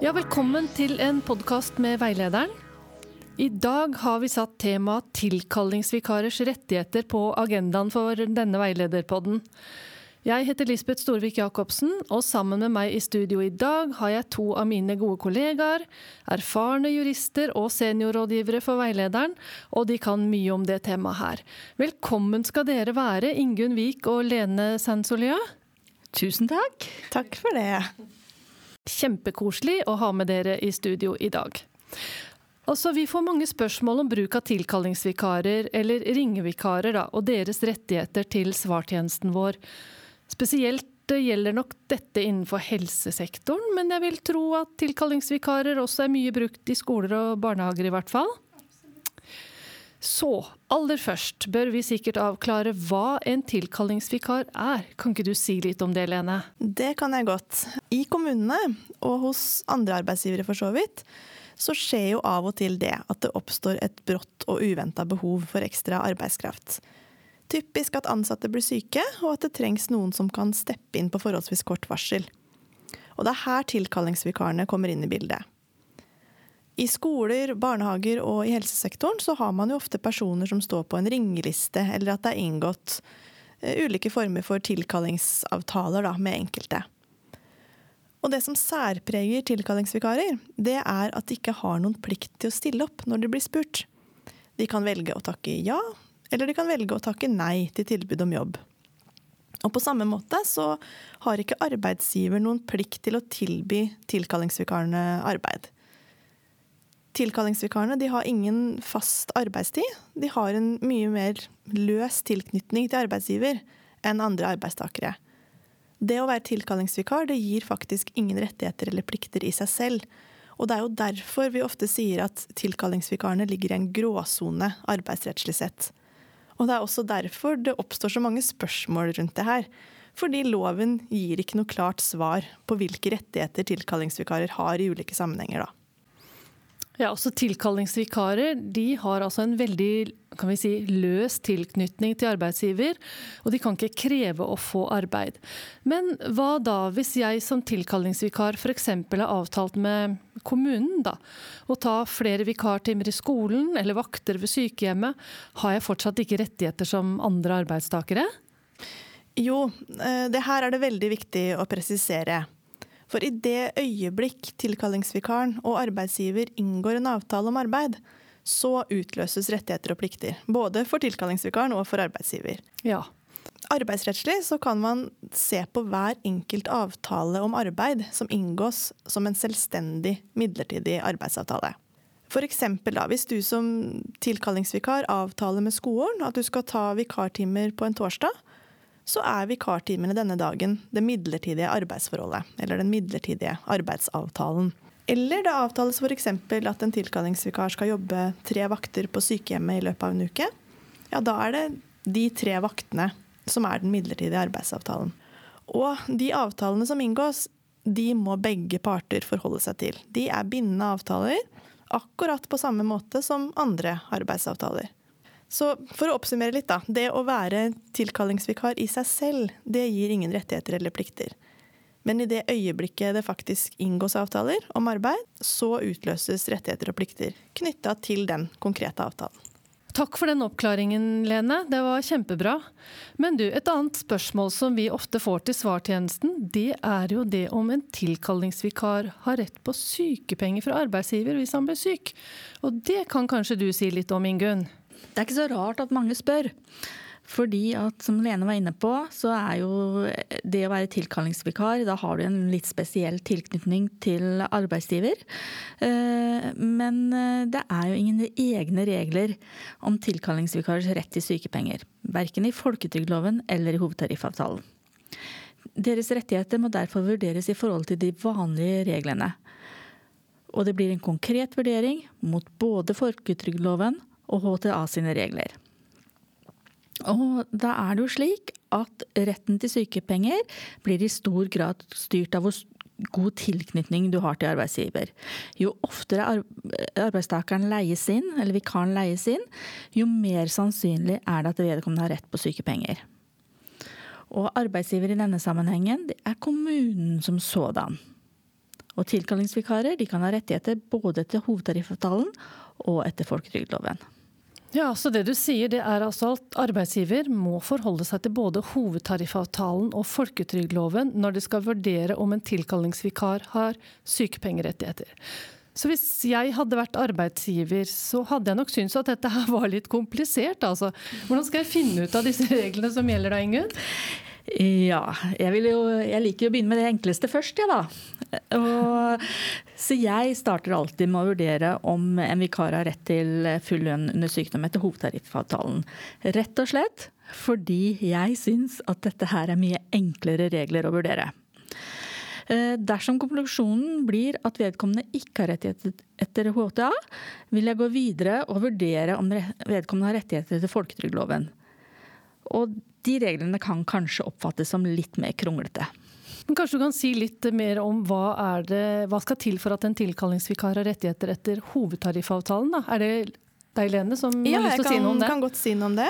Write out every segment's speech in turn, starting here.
Ja, velkommen til en podkast med veilederen. I dag har vi satt temaet tilkallingsvikarers rettigheter på agendaen for denne veilederpodden. Jeg heter Lisbeth Storvik Jacobsen, og sammen med meg i studio i dag har jeg to av mine gode kollegaer, erfarne jurister og seniorrådgivere for veilederen, og de kan mye om det temaet her. Velkommen skal dere være, Ingunn Wiik og Lene Sansolia. Tusen takk. Takk for det. Kjempekoselig å ha med dere i studio i dag. Altså, vi får mange spørsmål om bruk av tilkallingsvikarer, eller ringevikarer, da, og deres rettigheter til svartjenesten vår. Spesielt gjelder nok dette innenfor helsesektoren, men jeg vil tro at tilkallingsvikarer også er mye brukt i skoler og barnehager, i hvert fall. Så, aller først bør vi sikkert avklare hva en tilkallingsvikar er. Kan ikke du si litt om det, Lene? Det kan jeg godt. I kommunene, og hos andre arbeidsgivere for så vidt, så skjer jo av og til det at det oppstår et brått og uventa behov for ekstra arbeidskraft. Typisk at ansatte blir syke, og at det trengs noen som kan steppe inn på forholdsvis kort varsel. Og det er her tilkallingsvikarene kommer inn i bildet. I skoler, barnehager og i helsesektoren så har man jo ofte personer som står på en ringeliste, eller at det er inngått eh, ulike former for tilkallingsavtaler da, med enkelte. Og det som særpreger tilkallingsvikarer, det er at de ikke har noen plikt til å stille opp når de blir spurt. De kan velge å takke ja, eller de kan velge å takke nei til tilbud om jobb. Og på samme måte så har ikke arbeidsgiver noen plikt til å tilby tilkallingsvikarene arbeid. Tilkallingsvikarene de har ingen fast arbeidstid. De har en mye mer løs tilknytning til arbeidsgiver enn andre arbeidstakere. Det å være tilkallingsvikar det gir faktisk ingen rettigheter eller plikter i seg selv. Og det er jo derfor vi ofte sier at tilkallingsvikarene ligger i en gråsone arbeidsrettslig sett. Og det er også derfor det oppstår så mange spørsmål rundt det her. Fordi loven gir ikke noe klart svar på hvilke rettigheter tilkallingsvikarer har i ulike sammenhenger. da. Ja, også Tilkallingsvikarer de har altså en veldig kan vi si, løs tilknytning til arbeidsgiver, og de kan ikke kreve å få arbeid. Men hva da hvis jeg som tilkallingsvikar f.eks. har avtalt med kommunen da, å ta flere vikartimer i skolen eller vakter ved sykehjemmet, har jeg fortsatt ikke rettigheter som andre arbeidstakere? Jo, eh, det her er det veldig viktig å presisere. For i det øyeblikk tilkallingsvikaren og arbeidsgiver inngår en avtale om arbeid, så utløses rettigheter og plikter. Både for tilkallingsvikaren og for arbeidsgiver. Ja. Arbeidsrettslig så kan man se på hver enkelt avtale om arbeid som inngås som en selvstendig midlertidig arbeidsavtale. For da, hvis du som tilkallingsvikar avtaler med skolen at du skal ta vikartimer på en torsdag, så er vikartimene denne dagen det midlertidige arbeidsforholdet, eller den midlertidige arbeidsavtalen. Eller det avtales f.eks. at en tilkallingsvikar skal jobbe tre vakter på sykehjemmet i løpet av en uke. Ja, da er det de tre vaktene som er den midlertidige arbeidsavtalen. Og de avtalene som inngås, de må begge parter forholde seg til. De er bindende avtaler, akkurat på samme måte som andre arbeidsavtaler. Så for å oppsummere litt, da. Det å være tilkallingsvikar i seg selv, det gir ingen rettigheter eller plikter. Men i det øyeblikket det faktisk inngås avtaler om arbeid, så utløses rettigheter og plikter knytta til den konkrete avtalen. Takk for den oppklaringen, Lene. Det var kjempebra. Men du, et annet spørsmål som vi ofte får til svartjenesten, det er jo det om en tilkallingsvikar har rett på sykepenger fra arbeidsgiver hvis han blir syk. Og det kan kanskje du si litt om, Ingunn? Det er ikke så rart at mange spør. Fordi at, som Lene var inne på, så er jo det å være tilkallingsvikar Da har du en litt spesiell tilknytning til arbeidsgiver. Eh, men eh, det er jo ingen egne regler om tilkallingsvikarers rett til sykepenger. Verken i folketrygdloven eller i hovedtariffavtalen. Deres rettigheter må derfor vurderes i forhold til de vanlige reglene. Og det blir en konkret vurdering mot både folketrygdloven og HTA sine regler. Og da er det jo slik at retten til sykepenger blir i stor grad styrt av hvor god tilknytning du har til arbeidsgiver. Jo oftere arbeidstakeren leies inn, eller vikaren leies inn, jo mer sannsynlig er det at vedkommende har rett på sykepenger. Og arbeidsgiver i denne sammenhengen det er kommunen som sådan. Og tilkallingsvikarer de kan ha rettigheter både etter hovedtariffavtalen og etter folketrygdloven. Ja, så det du sier det er altså at arbeidsgiver må forholde seg til både hovedtariffavtalen og folketrygdloven når de skal vurdere om en tilkallingsvikar har sykepengerettigheter. Så hvis jeg hadde vært arbeidsgiver, så hadde jeg nok syntes at dette her var litt komplisert. Altså. Hvordan skal jeg finne ut av disse reglene som gjelder da, Ingunn? Ja, jeg, jo, jeg, liker jo å begynne med det enkleste først, jeg ja, da. Og, så jeg starter alltid med å vurdere om en vikar har rett til full lønn under sykdom etter hovedtariffavtalen. Rett og slett fordi jeg syns at dette her er mye enklere regler å vurdere. Eh, dersom konklusjonen blir at vedkommende ikke har rettigheter etter HTA, vil jeg gå videre og vurdere om vedkommende har rettigheter etter folketrygdloven. Og de reglene kan kanskje oppfattes som litt mer kronglete. Men kanskje du kan si litt mer om hva, det, hva skal til for at en tilkallingsvikar har rettigheter etter hovedtariffavtalen? Da? Er det deg, Lene, som ja, har lyst til å si noe om det? Ja, jeg kan godt si noe om det.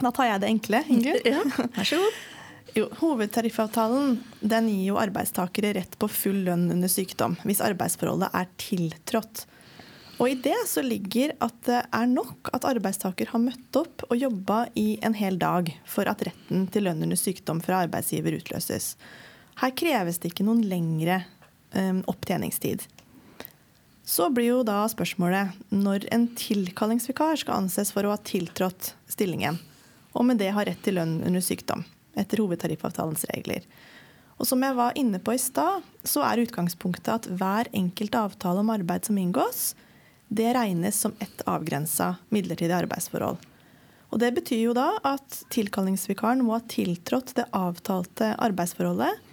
Da tar jeg det enkle, Ingrid. Ja, vær så god. Jo, hovedtariffavtalen den gir jo arbeidstakere rett på full lønn under sykdom hvis arbeidsforholdet er tiltrådt. Og i det så ligger at det er nok at arbeidstaker har møtt opp og jobba i en hel dag for at retten til lønn under sykdom fra arbeidsgiver utløses. Her kreves det ikke noen lengre um, opptjeningstid. Så blir jo da spørsmålet når en tilkallingsvikar skal anses for å ha tiltrådt stillingen, og med det ha rett til lønn under sykdom etter hovedtariffavtalens regler. Og som jeg var inne på i stad, så er utgangspunktet at hver enkelt avtale om arbeid som inngås, det regnes som ett avgrensa midlertidig arbeidsforhold. Og Det betyr jo da at tilkallingsvikaren må ha tiltrådt det avtalte arbeidsforholdet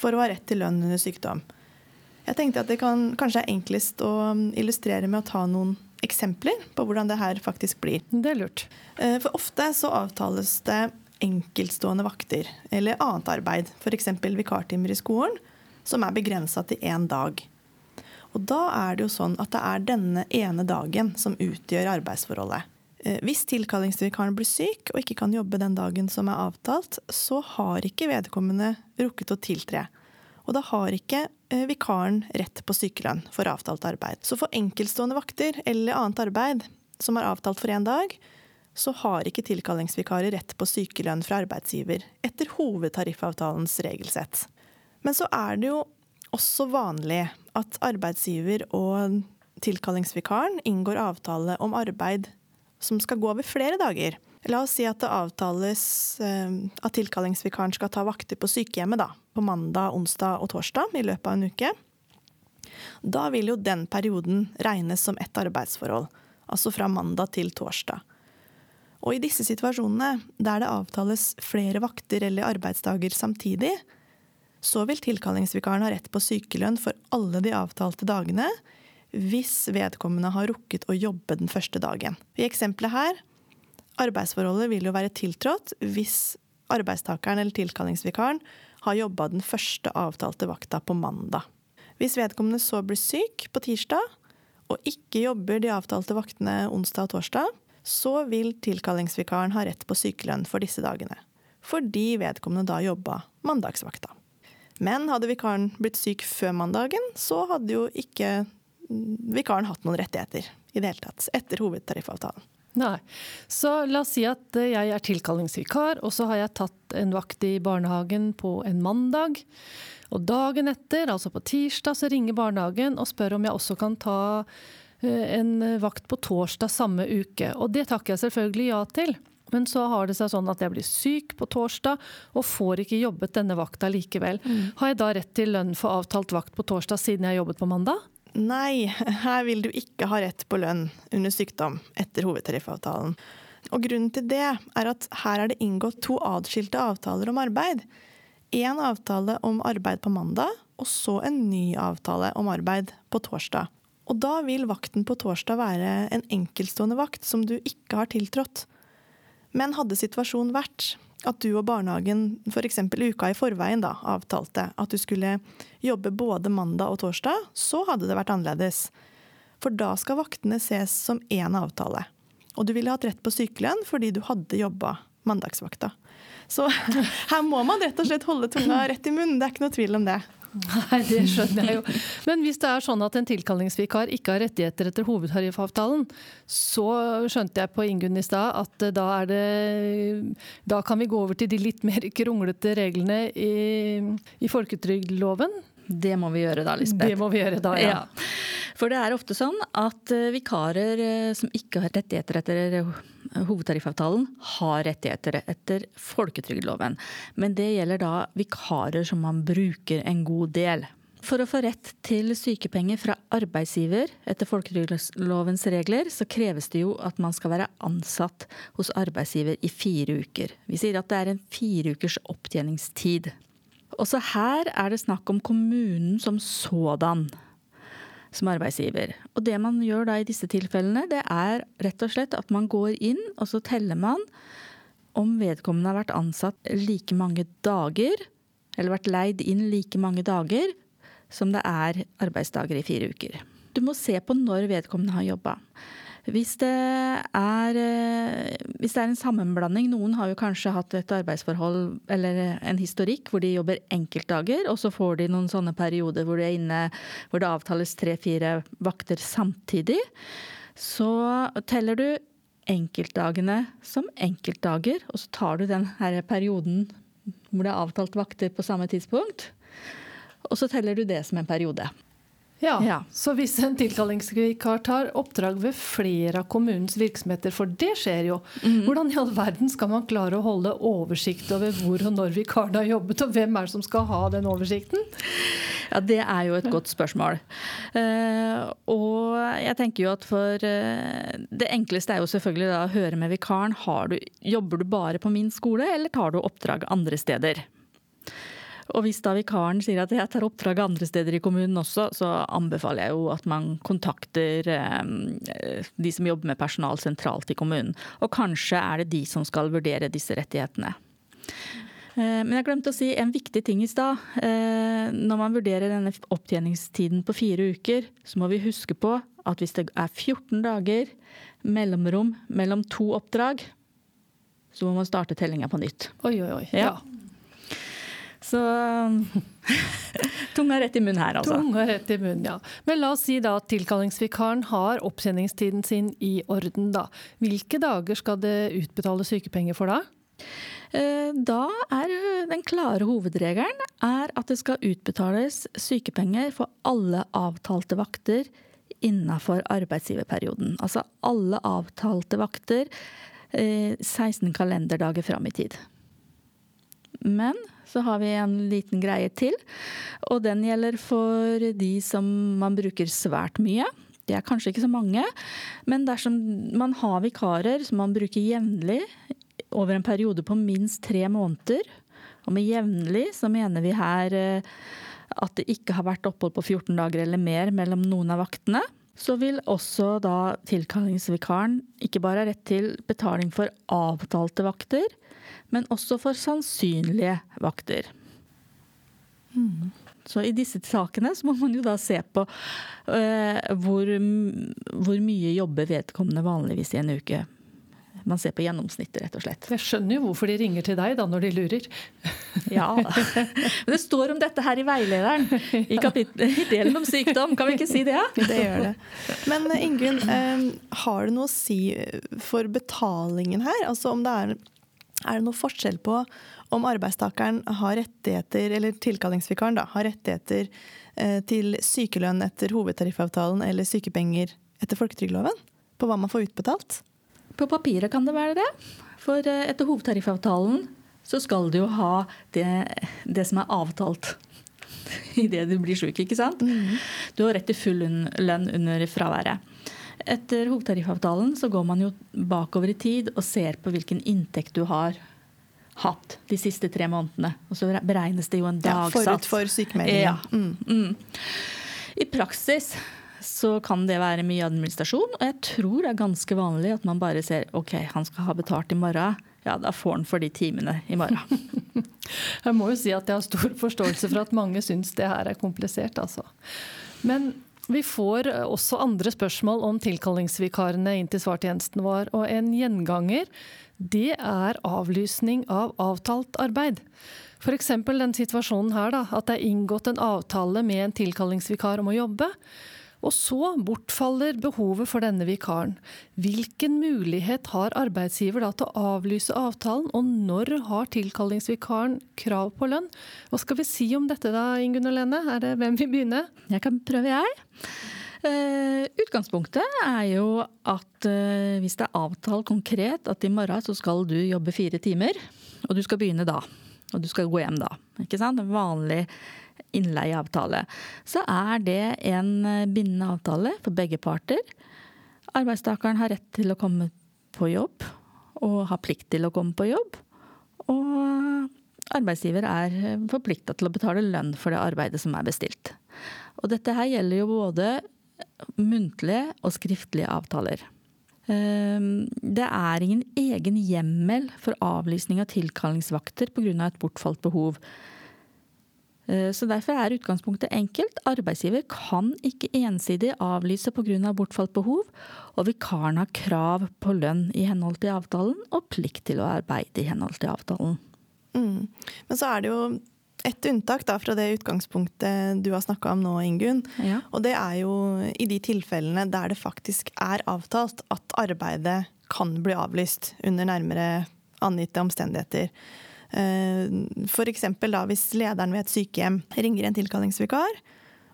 for å ha rett til lønn under sykdom. Jeg tenkte at det kan, kanskje er enklest å illustrere med å ta noen eksempler på hvordan det her faktisk blir. Det er lurt. Eh, for ofte så avtales det enkeltstående vakter eller annet arbeid, f.eks. vikartimer i skolen, som er begrensa til én dag. Og da er det jo sånn at det er denne ene dagen som utgjør arbeidsforholdet. Eh, hvis tilkallingsvikaren blir syk og ikke kan jobbe den dagen som er avtalt, så har ikke vedkommende rukket å tiltre. Og da har ikke eh, vikaren rett på sykelønn for avtalt arbeid. Så for enkeltstående vakter eller annet arbeid som er avtalt for én dag, så har ikke tilkallingsvikarer rett på sykelønn fra arbeidsgiver etter hovedtariffavtalens regelsett. Men så er det jo også vanlig at arbeidsgiver og tilkallingsvikaren inngår avtale om arbeid som skal gå over flere dager. La oss si at det avtales eh, at tilkallingsvikaren skal ta vakter på sykehjemmet da, på mandag, onsdag og torsdag i løpet av en uke. Da vil jo den perioden regnes som ett arbeidsforhold, altså fra mandag til torsdag. Og i disse situasjonene, der det avtales flere vakter eller arbeidsdager samtidig, så vil tilkallingsvikaren ha rett på sykelønn for alle de avtalte dagene hvis vedkommende har rukket å jobbe den første dagen. I eksempelet her arbeidsforholdet vil jo være tiltrådt hvis arbeidstakeren eller tilkallingsvikaren har jobba den første avtalte vakta på mandag. Hvis vedkommende så blir syk på tirsdag og ikke jobber de avtalte vaktene onsdag og torsdag, så vil tilkallingsvikaren ha rett på sykelønn for disse dagene. Fordi vedkommende da jobba mandagsvakta. Men hadde vikaren blitt syk før mandagen, så hadde jo ikke vikaren hatt noen rettigheter i det hele tatt, etter hovedtariffavtalen. Nei. Så la oss si at jeg er tilkallingsvikar, og så har jeg tatt en vakt i barnehagen på en mandag. Og dagen etter, altså på tirsdag, så ringer barnehagen og spør om jeg også kan ta eh, en vakt på torsdag samme uke. Og det takker jeg selvfølgelig ja til. Men så har det seg sånn at jeg blir syk på torsdag og får ikke jobbet denne vakta likevel. Mm. Har jeg da rett til lønn for avtalt vakt på torsdag siden jeg har jobbet på mandag? Nei, her vil du ikke ha rett på lønn under sykdom etter hovedtariffavtalen. Og Grunnen til det er at her er det inngått to adskilte avtaler om arbeid. Én avtale om arbeid på mandag, og så en ny avtale om arbeid på torsdag. Og da vil vakten på torsdag være en enkeltstående vakt som du ikke har tiltrådt. Men hadde situasjonen vært at du og barnehagen f.eks. uka i forveien da, avtalte at du skulle jobbe både mandag og torsdag, så hadde det vært annerledes. For da skal vaktene ses som én avtale. Og du ville hatt rett på sykelønn fordi du hadde jobba mandagsvakta. Så her må man rett og slett holde tunga rett i munnen. Det er ikke noe tvil om det. Nei, det skjønner jeg jo. Men hvis det er sånn at en tilkallingsvikar ikke har rettigheter etter hovedtariffavtalen, så skjønte jeg på Ingunn i stad at da er det Da kan vi gå over til de litt mer kronglete reglene i, i folketrygdloven. Det må vi gjøre da, Lisbeth. Det må vi gjøre da, ja. ja. For det er ofte sånn at eh, vikarer eh, som ikke har rettigheter etter hovedtariffavtalen, har rettigheter etter folketrygdloven. Men det gjelder da vikarer som man bruker en god del. For å få rett til sykepenger fra arbeidsgiver etter folketrygdlovens regler, så kreves det jo at man skal være ansatt hos arbeidsgiver i fire uker. Vi sier at det er en fire ukers opptjeningstid. Også her er det snakk om kommunen som sådan som arbeidsgiver. Og det man gjør da i disse tilfellene, det er rett og slett at man går inn, og så teller man om vedkommende har vært ansatt like mange dager, eller vært leid inn like mange dager, som det er arbeidsdager i fire uker. Du må se på når vedkommende har jobba. Hvis det, er, eh, hvis det er en sammenblanding Noen har jo kanskje hatt et arbeidsforhold eller en historikk hvor de jobber enkeltdager, og så får de noen sånne perioder hvor, det, inne, hvor det avtales tre-fire vakter samtidig. Så teller du enkeltdagene som enkeltdager, og så tar du den perioden hvor det er avtalt vakter på samme tidspunkt. Og så teller du det som en periode. Ja, ja, Så hvis en tilkallingsvikar tar oppdrag ved flere av kommunens virksomheter, for det skjer jo, mm. hvordan i all verden skal man klare å holde oversikt over hvor og når vikaren har jobbet, og hvem er det som skal ha den oversikten? Ja, Det er jo et godt spørsmål. Uh, og jeg tenker jo at for uh, Det enkleste er jo selvfølgelig da å høre med vikaren. Du, jobber du bare på min skole, eller tar du oppdrag andre steder? Og hvis da vikaren sier at jeg tar oppdrag andre steder i kommunen også, så anbefaler jeg jo at man kontakter eh, de som jobber med personal sentralt i kommunen. Og kanskje er det de som skal vurdere disse rettighetene. Eh, men jeg glemte å si en viktig ting i stad. Eh, når man vurderer denne opptjeningstiden på fire uker, så må vi huske på at hvis det er 14 dager mellomrom mellom to oppdrag, så må man starte tellinga på nytt. Oi, oi, oi. Ja. Så tunga rett i munnen her, altså. Tunga rett i munnen, ja. Men la oss si da at tilkallingsvikaren har opptjeningstiden sin i orden, da. Hvilke dager skal det utbetales sykepenger for da? Eh, da er den klare hovedregelen at det skal utbetales sykepenger for alle avtalte vakter innafor arbeidsgiverperioden. Altså alle avtalte vakter 16 eh, kalenderdager fram i tid. Men så har vi en liten greie til. Og den gjelder for de som man bruker svært mye. Det er kanskje ikke så mange, men dersom man har vikarer som man bruker jevnlig over en periode på minst tre måneder, og med jevnlig så mener vi her eh, at det ikke har vært opphold på 14 dager eller mer mellom noen av vaktene, så vil også da tilkallingsvikaren ikke bare ha rett til betaling for avtalte vakter, men også for sannsynlige vakter. Mm. Så i disse sakene så må man jo da se på uh, hvor, hvor, mye jobber vedkommende vanligvis i en uke. Man ser på gjennomsnittet, rett og slett. Jeg skjønner jo hvorfor de ringer til deg da, når de lurer. ja, Men det står om dette her i veilederen, i, i delen om sykdom. Kan vi ikke si det? Ja? Det gjør det. Men Ingunn, um, har det noe å si for betalingen her? Altså om det er er det noe forskjell på om arbeidstakeren har rettigheter, eller tilkallingsvikaren da, har rettigheter eh, til sykelønn etter hovedtariffavtalen eller sykepenger etter folketrygdloven? På hva man får utbetalt? På papiret kan det være det. For eh, etter hovedtariffavtalen så skal du jo ha det, det som er avtalt idet du blir syk, ikke sant? Mm. Du har rett til full lønn under fraværet. Etter hovedtariffavtalen så går man jo bakover i tid og ser på hvilken inntekt du har hatt de siste tre månedene. Og så beregnes det jo en dagsats. Ja, forut for sykemeldingen. Ja. Mm. Mm. I praksis så kan det være mye administrasjon, og jeg tror det er ganske vanlig at man bare ser OK, han skal ha betalt i morgen. Ja, da får han for de timene i morgen. jeg må jo si at jeg har stor forståelse for at mange syns det her er komplisert, altså. Men Vi får også andre spørsmål om tilkallingsvikarene inn til svartjenesten vår, og en gjenganger det er avlysning av avtalt arbeid. F.eks. den situasjonen her, da, at det er inngått en avtale med en tilkallingsvikar om å jobbe. Og så bortfaller behovet for denne vikaren. Hvilken mulighet har arbeidsgiver da til å avlyse avtalen, og når har tilkallingsvikaren krav på lønn? Hva skal vi si om dette da, Ingunn og Lene? Er det hvem vil begynne? Jeg kan prøve, jeg. Uh, utgangspunktet er jo at uh, hvis det er avtalt konkret at i morgen så skal du jobbe fire timer, og du skal begynne da, og du skal gå hjem da, ikke sant? Vanlig innleieavtale, så er det en bindende avtale for begge parter. Arbeidstakeren har rett til å komme på jobb, og har plikt til å komme på jobb. Og arbeidsgiver er forplikta til å betale lønn for det arbeidet som er bestilt. Og dette her gjelder jo både muntlige og skriftlige avtaler. Ehm, det er ingen egen hjemmel for avlysning av tilkallingsvakter pga. et bortfalt behov. Eh, så Derfor er utgangspunktet enkelt. Arbeidsgiver kan ikke ensidig avlyse pga. bortfalt behov, og vikaren har krav på lønn i henhold til avtalen og plikt til å arbeide i henhold til avtalen. Mm. Men så er det jo et unntak da, fra det utgangspunktet du har snakka om nå, Ingunn. Ja. Og det er jo i de tilfellene der det faktisk er avtalt at arbeidet kan bli avlyst under nærmere angitte omstendigheter. Eh, F.eks. hvis lederen ved et sykehjem ringer en tilkallingsvikar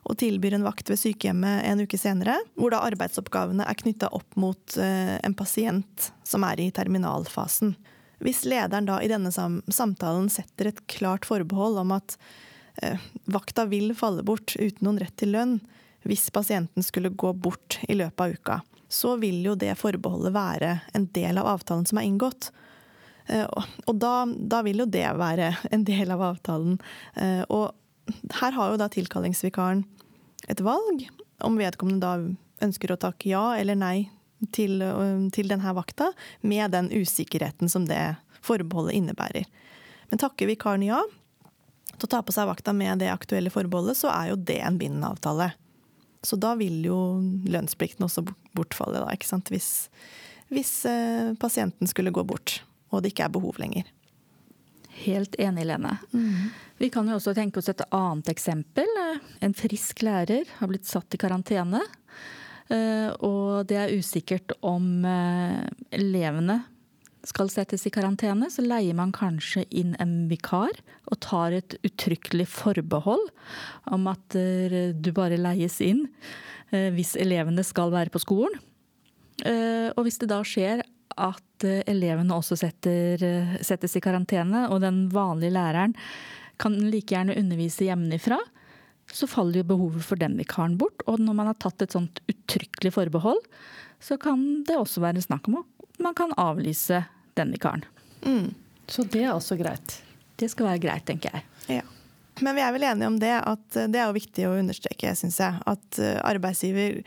og tilbyr en vakt ved sykehjemmet en uke senere, hvor da arbeidsoppgavene er knytta opp mot eh, en pasient som er i terminalfasen. Hvis lederen da i denne samtalen setter et klart forbehold om at eh, vakta vil falle bort uten noen rett til lønn hvis pasienten skulle gå bort i løpet av uka, så vil jo det forbeholdet være en del av avtalen som er inngått. Eh, og da, da, vil jo det være en del av avtalen. Eh, og her har jo da tilkallingsvikaren et valg, om vedkommende da ønsker å takke ja eller nei til, til denne vakta, med den usikkerheten som det forbeholdet innebærer. Men takker vikaren ja til å ta på seg vakta med det aktuelle forbeholdet, så er jo det en bindende avtale. Så da vil jo lønnsplikten også bortfalle, da, ikke sant? Hvis, hvis eh, pasienten skulle gå bort og det ikke er behov lenger. Helt enig, Lene. Mm. Vi kan jo også tenke oss et annet eksempel. En frisk lærer har blitt satt i karantene. Eh, og det er usikkert om eh, elevene skal settes i karantene, så leier man kanskje inn en vikar og tar et uttrykkelig forbehold om at eh, du bare leies inn hvis elevene skal være på skolen. Og hvis det da skjer at elevene også setter, settes i karantene, og den vanlige læreren kan like gjerne undervise hjemmefra, så faller jo behovet for den vikaren bort. Og når man har tatt et sånt uttrykkelig forbehold, så kan det også være snakk om at man kan avlyse den vikaren. Mm. Så det er også greit? Det skal være greit, tenker jeg. Ja. Men vi er vel enige om det, at det er jo viktig å understreke, syns jeg. At eh, arbeidsgiver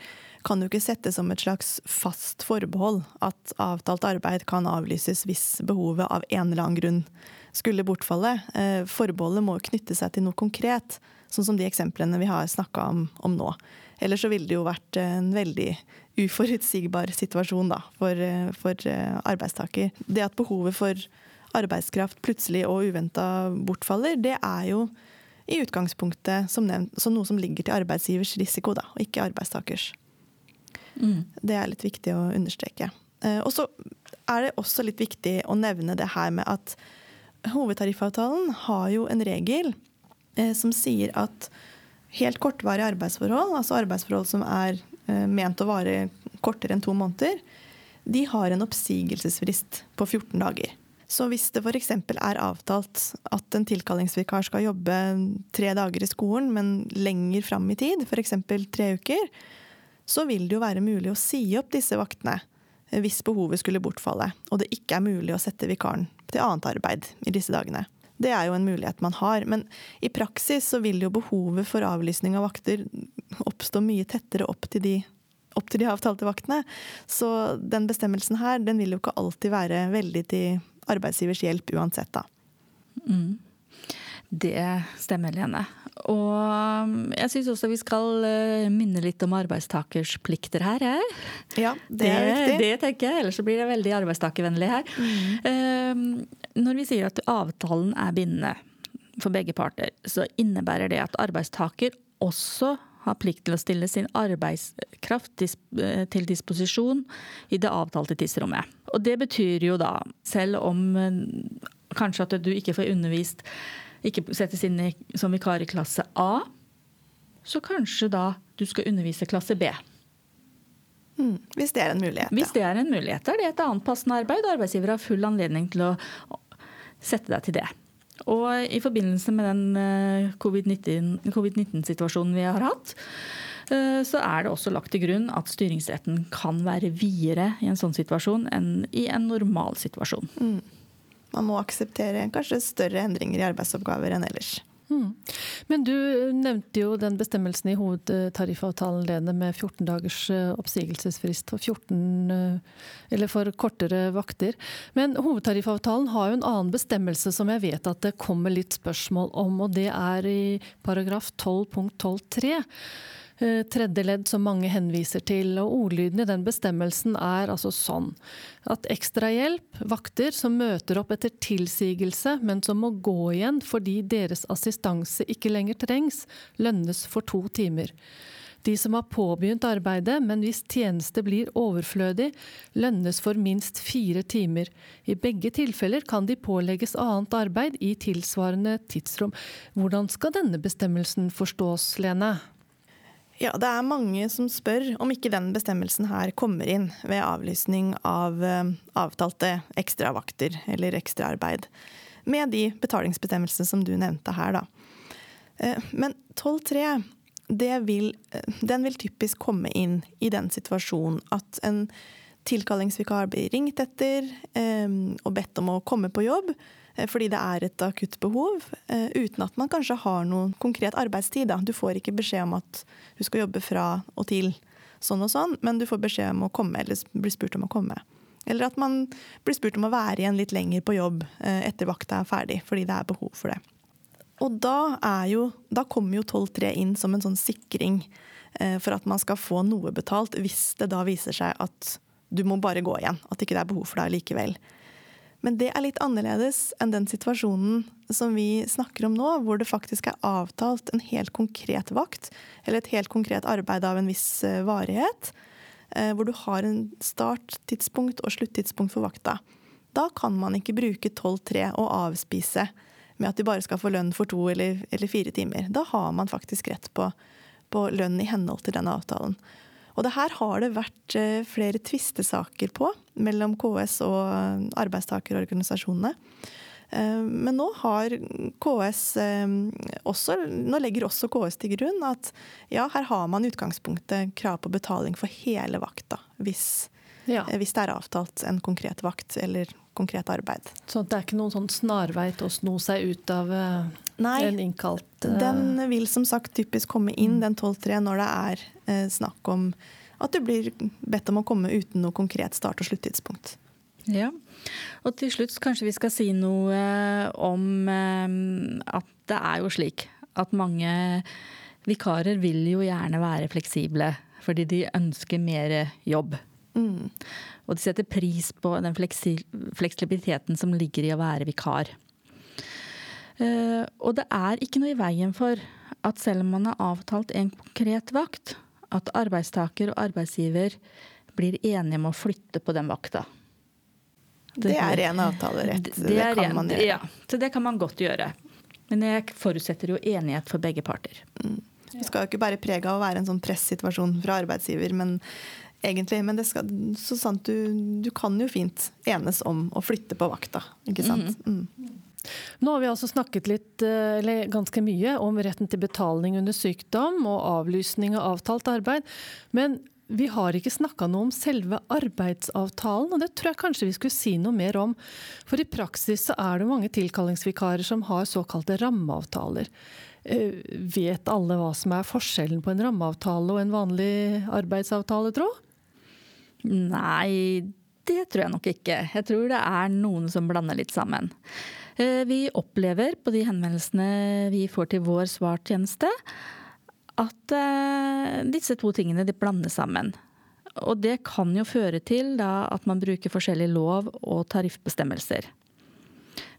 kan jo ikke settes som et slags fast forbehold at avtalt arbeid kan avlyses hvis behovet av en eller annen grunn skulle bortfalle. Eh, forbeholdet må knytte seg til noe konkret. Sånn som de eksemplene vi har snakka om, om, nå. Ellers så ville det jo vært en veldig uforutsigbar situasjon da, for, for eh, arbeidstaker. Det at behovet for arbeidskraft plutselig og uventa bortfaller, det er jo i utgangspunktet som nevnt som noe som ligger til arbeidsgivers risiko, da, og ikke arbeidstakers. Mm. Det er litt viktig å understreke. Eh, og så er det også litt viktig å nevne det her med at hovedtariffavtalen har jo en regel Eh, som sier at helt kortvarige arbeidsforhold, altså arbeidsforhold som er eh, ment å vare kortere enn to måneder, de har en oppsigelsesfrist på 14 dager. Så hvis det f.eks. er avtalt at en tilkallingsvikar skal jobbe tre dager i skolen, men lenger fram i tid, f.eks. tre uker, så vil det jo være mulig å si opp disse vaktene eh, hvis behovet skulle bortfalle, og det ikke er mulig å sette vikaren til annet arbeid i disse dagene. Det er jo en mulighet man har. Men i praksis så vil jo behovet for avlysning av vakter oppstå mye tettere opp til de, opp til de avtalte vaktene. Så den bestemmelsen her den vil jo ikke alltid være veldig til arbeidsgivers hjelp uansett, da. Mm. Det stemmer, Lene. Og um, jeg syns også vi skal uh, minne litt om arbeidstakers plikter her. Jeg. Ja, det er viktig. Det tenker jeg, ellers så blir det veldig arbeidstakervennlig her. Um, når vi sier at avtalen er bindende for begge parter, så innebærer det at arbeidstaker også har plikt til å stille sin arbeidskraft eh, til disposisjon i det avtalte tidsrommet. Og det betyr jo da, selv om eh, kanskje at du ikke får undervist, ikke settes inn i, som vikar i klasse A, så kanskje da du skal undervise klasse B. Mm, hvis det er en mulighet. Hvis det er en mulighet. Er det et annet passende arbeid, arbeidsgiver har full anledning til å sette deg til det. Og i forbindelse med den eh, covid-19-situasjonen vi har hatt, eh, så er det også lagt til grunn at styringsretten kan være videre i en sånn situasjon enn i en normal situasjon. Mm. Man må akseptere kanskje større endringer i arbeidsoppgaver enn ellers. Mm. Men du nevnte jo den bestemmelsen i hovedtariffavtalen Lene, med 14 dagers eh, oppsigelsesfrist for 14 eh, for kortere vakter. Men hovedtariffavtalen har jo en annen bestemmelse som jeg vet at det kommer litt spørsmål om, og det er i paragraf 12.12.3 eh, tredje ledd som mange henviser til. og Ordlyden i den bestemmelsen er altså sånn at ekstrahjelp, vakter som møter opp etter tilsigelse, men som må gå igjen fordi deres assistanse ikke lenger trengs, lønnes for to timer. De som har påbegynt arbeidet, men hvis tjeneste blir overflødig, lønnes for minst fire timer. I begge tilfeller kan de pålegges annet arbeid i tilsvarende tidsrom. Hvordan skal denne bestemmelsen forstås, Lene? Ja, det er mange som spør om ikke den bestemmelsen her kommer inn ved avlysning av eh, avtalte ekstravakter eller ekstraarbeid, med de betalingsbestemmelsene som du nevnte her, da. Eh, Men 12.3 vil, eh, den vil typisk komme inn i den situasjonen at en tilkallingsvikar blir ringt etter og bedt om å komme på jobb fordi det er et akutt behov, eh, uten at man kanskje har noen konkret arbeidstid. Da. Du får ikke beskjed om at du skal jobbe fra og til sånn og sånn, men du får beskjed om å komme, eller blir spurt om å komme. Eller at man blir spurt om å være igjen litt lenger på jobb eh, etter vakta er ferdig, fordi det er behov for det. Og da, jo, da kommer jo 12.3 inn som en sånn sikring eh, for at man skal få noe betalt, hvis det da viser seg at du må bare gå igjen. At ikke det er behov for deg likevel. Men det er litt annerledes enn den situasjonen som vi snakker om nå, hvor det faktisk er avtalt en helt konkret vakt, eller et helt konkret arbeid av en viss eh, varighet, eh, hvor du har en starttidspunkt og sluttidspunkt for vakta. Da kan man ikke bruke 12.3 og avspise med at de bare skal få lønn for to eller, eller fire timer. Da har man faktisk rett på, på lønn i henhold til denne avtalen. Og det her har det vært eh, flere tvistesaker på mellom KS og arbeidstakerorganisasjonene. Eh, Men nå har KS eh, også, nå legger også KS til grunn at ja, her har man utgangspunktet krav på betaling for hele vakta. Hvis, Ja. hvis det er avtalt en konkret vakt eller konkret arbeid. Så det er ikke noen sånn snarvei til å sno seg ut av eh, Nei, en innkalt uh... Den vil som sagt typisk komme inn den 12.3 når det er eh, snakk om at du blir bedt om å komme uten noe konkret start- og sluttidspunkt. Ja. Og til slutt kanskje vi skal si noe om eh, at det er jo slik at mange vikarer vil jo gjerne være fleksible fordi de ønsker mer jobb. Mm. Og de setter pris på den fleksi- fleksibiliteten som ligger i å være vikar. Uh, Og det er ikke noe i veien for at selv om man har avtalt en konkret vakt, at arbeidstaker og arbeidsgiver blir enige om å flytte på den vakta. Det er ren avtalerett. Det, Det, det kan en, man gjøre. Ja, så det kan man godt gjøre. Men jeg forutsetter jo enighet for begge parter. Det skal jo ikke bare prege av å være en sånn pressituasjon fra arbeidsgiver, men egentlig, men det skal, så sant du, du kan jo fint enes om å flytte på vakta, ikke sant? Mm. Nå har vi altså snakket litt, eh, eller ganske mye, om retten til betaling under sykdom og avlysning av avtalt arbeid. Men vi har ikke snakka noe om selve arbeidsavtalen, og det tror jeg kanskje vi skulle si noe mer om. For i praksis så er det mange tilkallingsvikarer som har såkalte rammeavtaler. Eh, Vet alle hva som er forskjellen på en rammeavtale og en vanlig arbeidsavtale, tro? Nei, det tror jeg nok ikke. Jeg tror det er noen som blander litt sammen. Eh, vi opplever på de henvendelsene vi får til vår svartjeneste, at eh, disse to tingene de blandes sammen. Og det kan jo føre til da, at man bruker forskjellige lov- og tariffbestemmelser.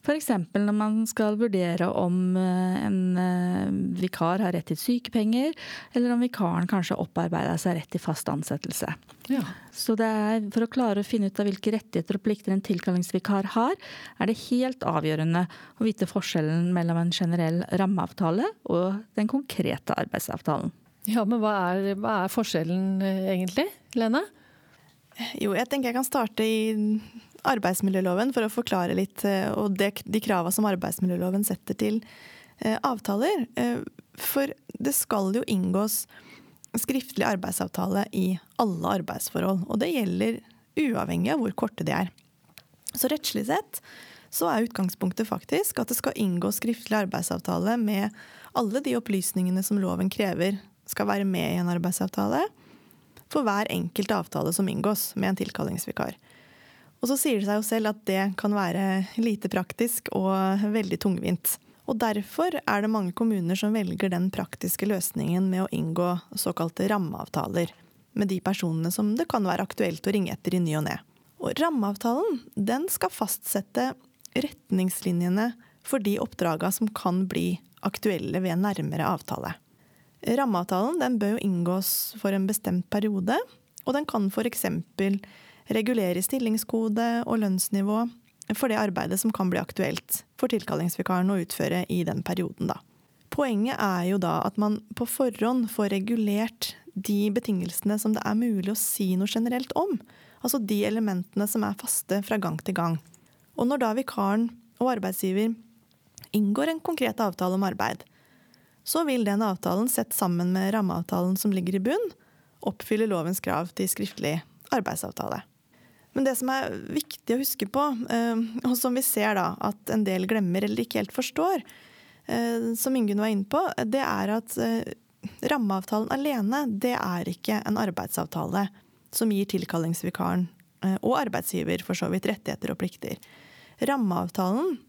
F.eks. når man skal vurdere om eh, en eh, vikar har rett til sykepenger, eller om vikaren kanskje opparbeida seg rett til fast ansettelse. Ja. Så det er, for å klare å finne ut av hvilke rettigheter og plikter en tilkallingsvikar har, er det helt avgjørende å vite forskjellen mellom en generell rammeavtale og den konkrete arbeidsavtalen. ja, men hva er, hva er forskjellen eh, egentlig, Lene? Jo, jeg tenker jeg kan starte i arbeidsmiljøloven for å forklare litt eh, og de, de krava som arbeidsmiljøloven setter til eh, avtaler. Eh, for det skal jo inngås skriftlig arbeidsavtale i alle arbeidsforhold. Og det gjelder uavhengig av hvor korte de er. Så rettslig sett så er utgangspunktet faktisk at det skal inngå skriftlig arbeidsavtale med alle de opplysningene som loven krever skal være med i en arbeidsavtale, for hver enkelt avtale som inngås med en tilkallingsvikar. Og så sier det seg jo selv at det kan være lite praktisk og veldig tungvint. Og derfor er det mange kommuner som velger den praktiske løsningen med å inngå såkalte rammeavtaler med de personene som det kan være aktuelt å ringe etter i ny og ne. Og rammeavtalen den skal fastsette retningslinjene for de oppdraga som kan bli aktuelle ved en nærmere avtale. Rammeavtalen den bør jo inngås for en bestemt periode, og den kan f.eks. regulere stillingskode og lønnsnivå for det arbeidet som kan bli aktuelt for tilkallingsvikaren å utføre i den perioden. Da. Poenget er jo da at man på forhånd får regulert de betingelsene som det er mulig å si noe generelt om. Altså de elementene som er faste fra gang til gang. Og når da vikaren og arbeidsgiver inngår en konkret avtale om arbeid, så vil den avtalen sett sammen med rammeavtalen som ligger i bunn, oppfylle lovens krav til skriftlig arbeidsavtale. Men det som er viktig å huske på, eh, og som vi ser da at en del glemmer eller ikke helt forstår, eh, som Ingunn var inne på, det er at eh, rammeavtalen alene, det er ikke en arbeidsavtale som gir tilkallingsvikaren og arbeidsgiver for så vidt rettigheter og plikter. Rammeavtalen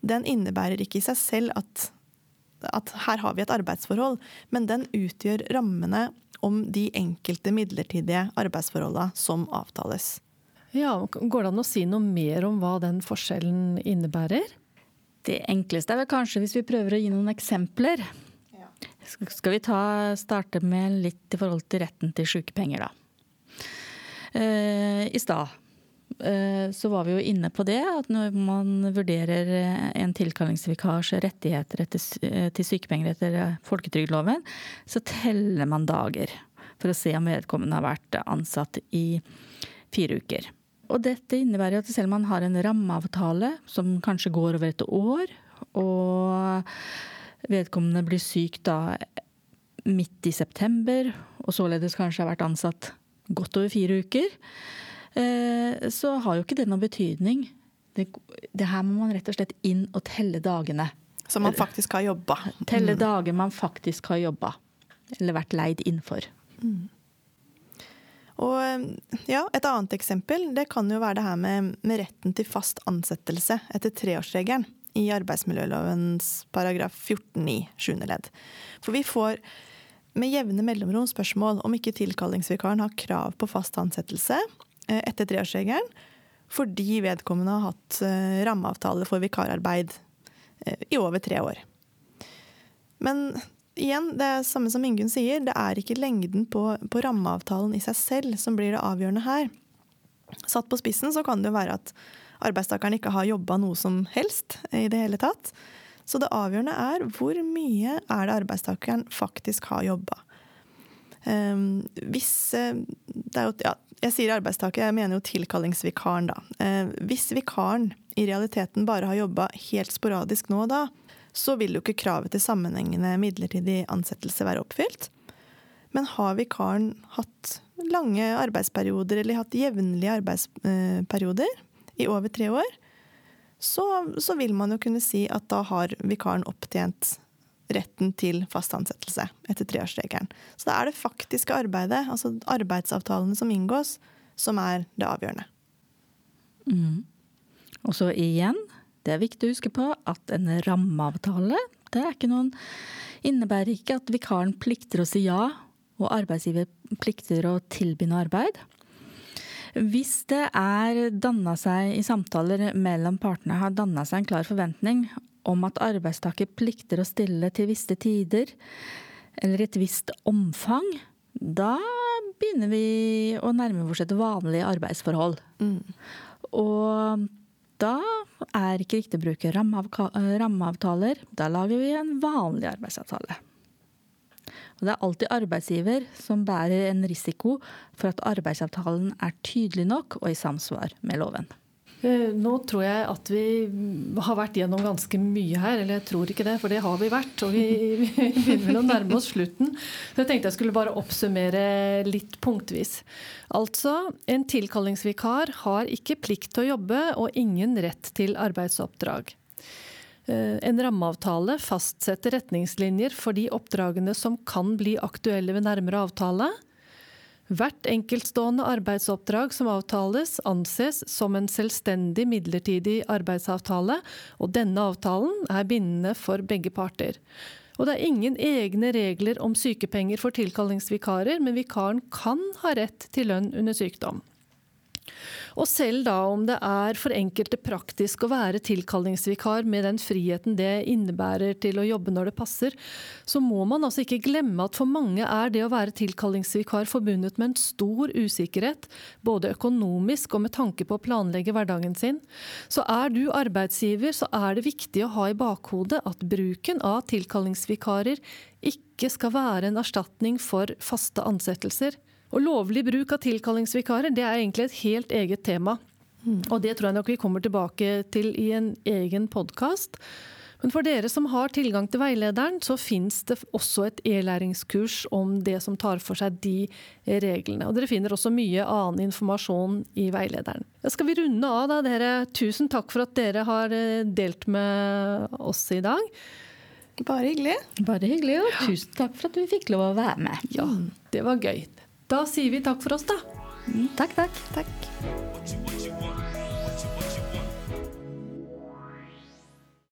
den innebærer ikke i seg selv at at her har vi et arbeidsforhold, men den utgjør rammene om de enkelte midlertidige arbeidsforholdene som avtales. Ja, Går det an å si noe mer om hva den forskjellen innebærer? Det enkleste er vel kanskje hvis vi prøver å gi noen eksempler. Ja. Skal vi ta, starte med litt i forhold til retten til sykepenger, da. Eh, I stad Eh, så var vi jo inne på det, at når man vurderer eh, en tilkallingsvikars rettigheter etter, eh, til sykepenger etter folketrygdloven, så teller man dager for å se om vedkommende har vært ansatt i fire uker. Og dette innebærer at selv om man har en rammeavtale som kanskje går over et år, og vedkommende blir syk da midt i september, og således kanskje har vært ansatt godt over fire uker, Eh, så har jo ikke det noen betydning. Det, det, her må man rett og slett inn og telle dagene. Som man faktisk har jobba. Telle mm. dager man faktisk har jobba. Eller vært leid inn for. Mm. Og ja, Et annet eksempel det kan jo være det her med, med retten til fast ansettelse etter treårsregelen i arbeidsmiljølovens paragraf 14-9 sjuende ledd. For vi får med jevne mellomrom spørsmål om ikke tilkallingsvikaren har krav på fast ansettelse Eh, etter treårsregelen fordi vedkommende har hatt eh, rammeavtale for vikararbeid eh, i over tre år. Men igjen, det er samme som Ingunn sier, det er ikke lengden på, på rammeavtalen i seg selv som blir det avgjørende her. Satt på spissen så kan det jo være at arbeidstakeren ikke har jobba noe som helst i det hele tatt. Så det avgjørende er hvor mye er det arbeidstakeren faktisk har jobba. Um, hvis det er jo, ja, jeg sier arbeidstaker, jeg mener jo tilkallingsvikaren, da. Uh, hvis vikaren i realiteten bare har jobba helt sporadisk nå og da, så vil jo ikke kravet til sammenhengende midlertidig ansettelse være oppfylt. Men har vikaren hatt lange arbeidsperioder eller hatt jevnlige arbeidsperioder i over tre år, så, så, vil man jo kunne si at da har vikaren opptjent retten til fast ansettelse etter treårsregelen. Så da er det faktiske arbeidet, altså arbeidsavtalene som inngås, som er det avgjørende. Mm. Og så igjen, Det er viktig å huske på at en rammeavtale det er ikke noen, innebærer ikke at vikaren plikter å si ja, og arbeidsgiver plikter å tilby noe arbeid. Hvis det er danna seg i samtaler mellom partene har danna seg en klar forventning om at arbeidstaker plikter å stille til visse tider eller et visst omfang, da begynner vi å nærme oss et vanlig arbeidsforhold. Mm. Og da er ikke riktig å bruke rammeavtaler. Da lager vi en vanlig arbeidsavtale. Og det er alltid arbeidsgiver som bærer en risiko for at arbeidsavtalen er tydelig nok og i samsvar med loven. Eh, nå tror jeg at vi har vært gjennom ganske mye her. Eller jeg tror ikke det, for det har vi vært. Og vi, vi begynner å nærme oss slutten. Så jeg tenkte jeg skulle bare oppsummere litt punktvis. Altså, en tilkallingsvikar har ikke plikt til å jobbe og ingen rett til arbeidsoppdrag. Eh, en rammeavtale fastsetter retningslinjer for de oppdragene som kan bli aktuelle ved nærmere avtale. Hvert enkeltstående arbeidsoppdrag som avtales, anses som en selvstendig midlertidig arbeidsavtale, og denne avtalen er bindende for begge parter. Og det er ingen egne regler om sykepenger for tilkallingsvikarer, men vikaren kan ha rett til lønn under sykdom. Og selv da om det er for enkelte praktisk å være tilkallingsvikar med den friheten det innebærer til å jobbe når det passer, så må man altså ikke glemme at for mange er det å være tilkallingsvikar forbundet med en stor usikkerhet, både økonomisk og med tanke på å planlegge hverdagen sin. Så er du arbeidsgiver, så er det viktig å ha i bakhodet at bruken av tilkallingsvikarer ikke skal være en erstatning for faste ansettelser. Og lovlig bruk av tilkallingsvikarer det er egentlig et helt eget tema. Og det tror jeg nok vi kommer tilbake til i en egen podkast. Men for dere som har tilgang til veilederen, så fins det også et e-læringskurs om det som tar for seg de reglene. Og dere finner også mye annen informasjon i veilederen. Da skal vi runde av da, dere. Tusen takk for at dere har eh, delt med oss i dag. Bare hyggelig. Bare hyggelig, og tusen takk for at vi fikk lov å være med. Ja, det var gøy. Da sier vi takk for oss, da. Mm, takk, takk. takk.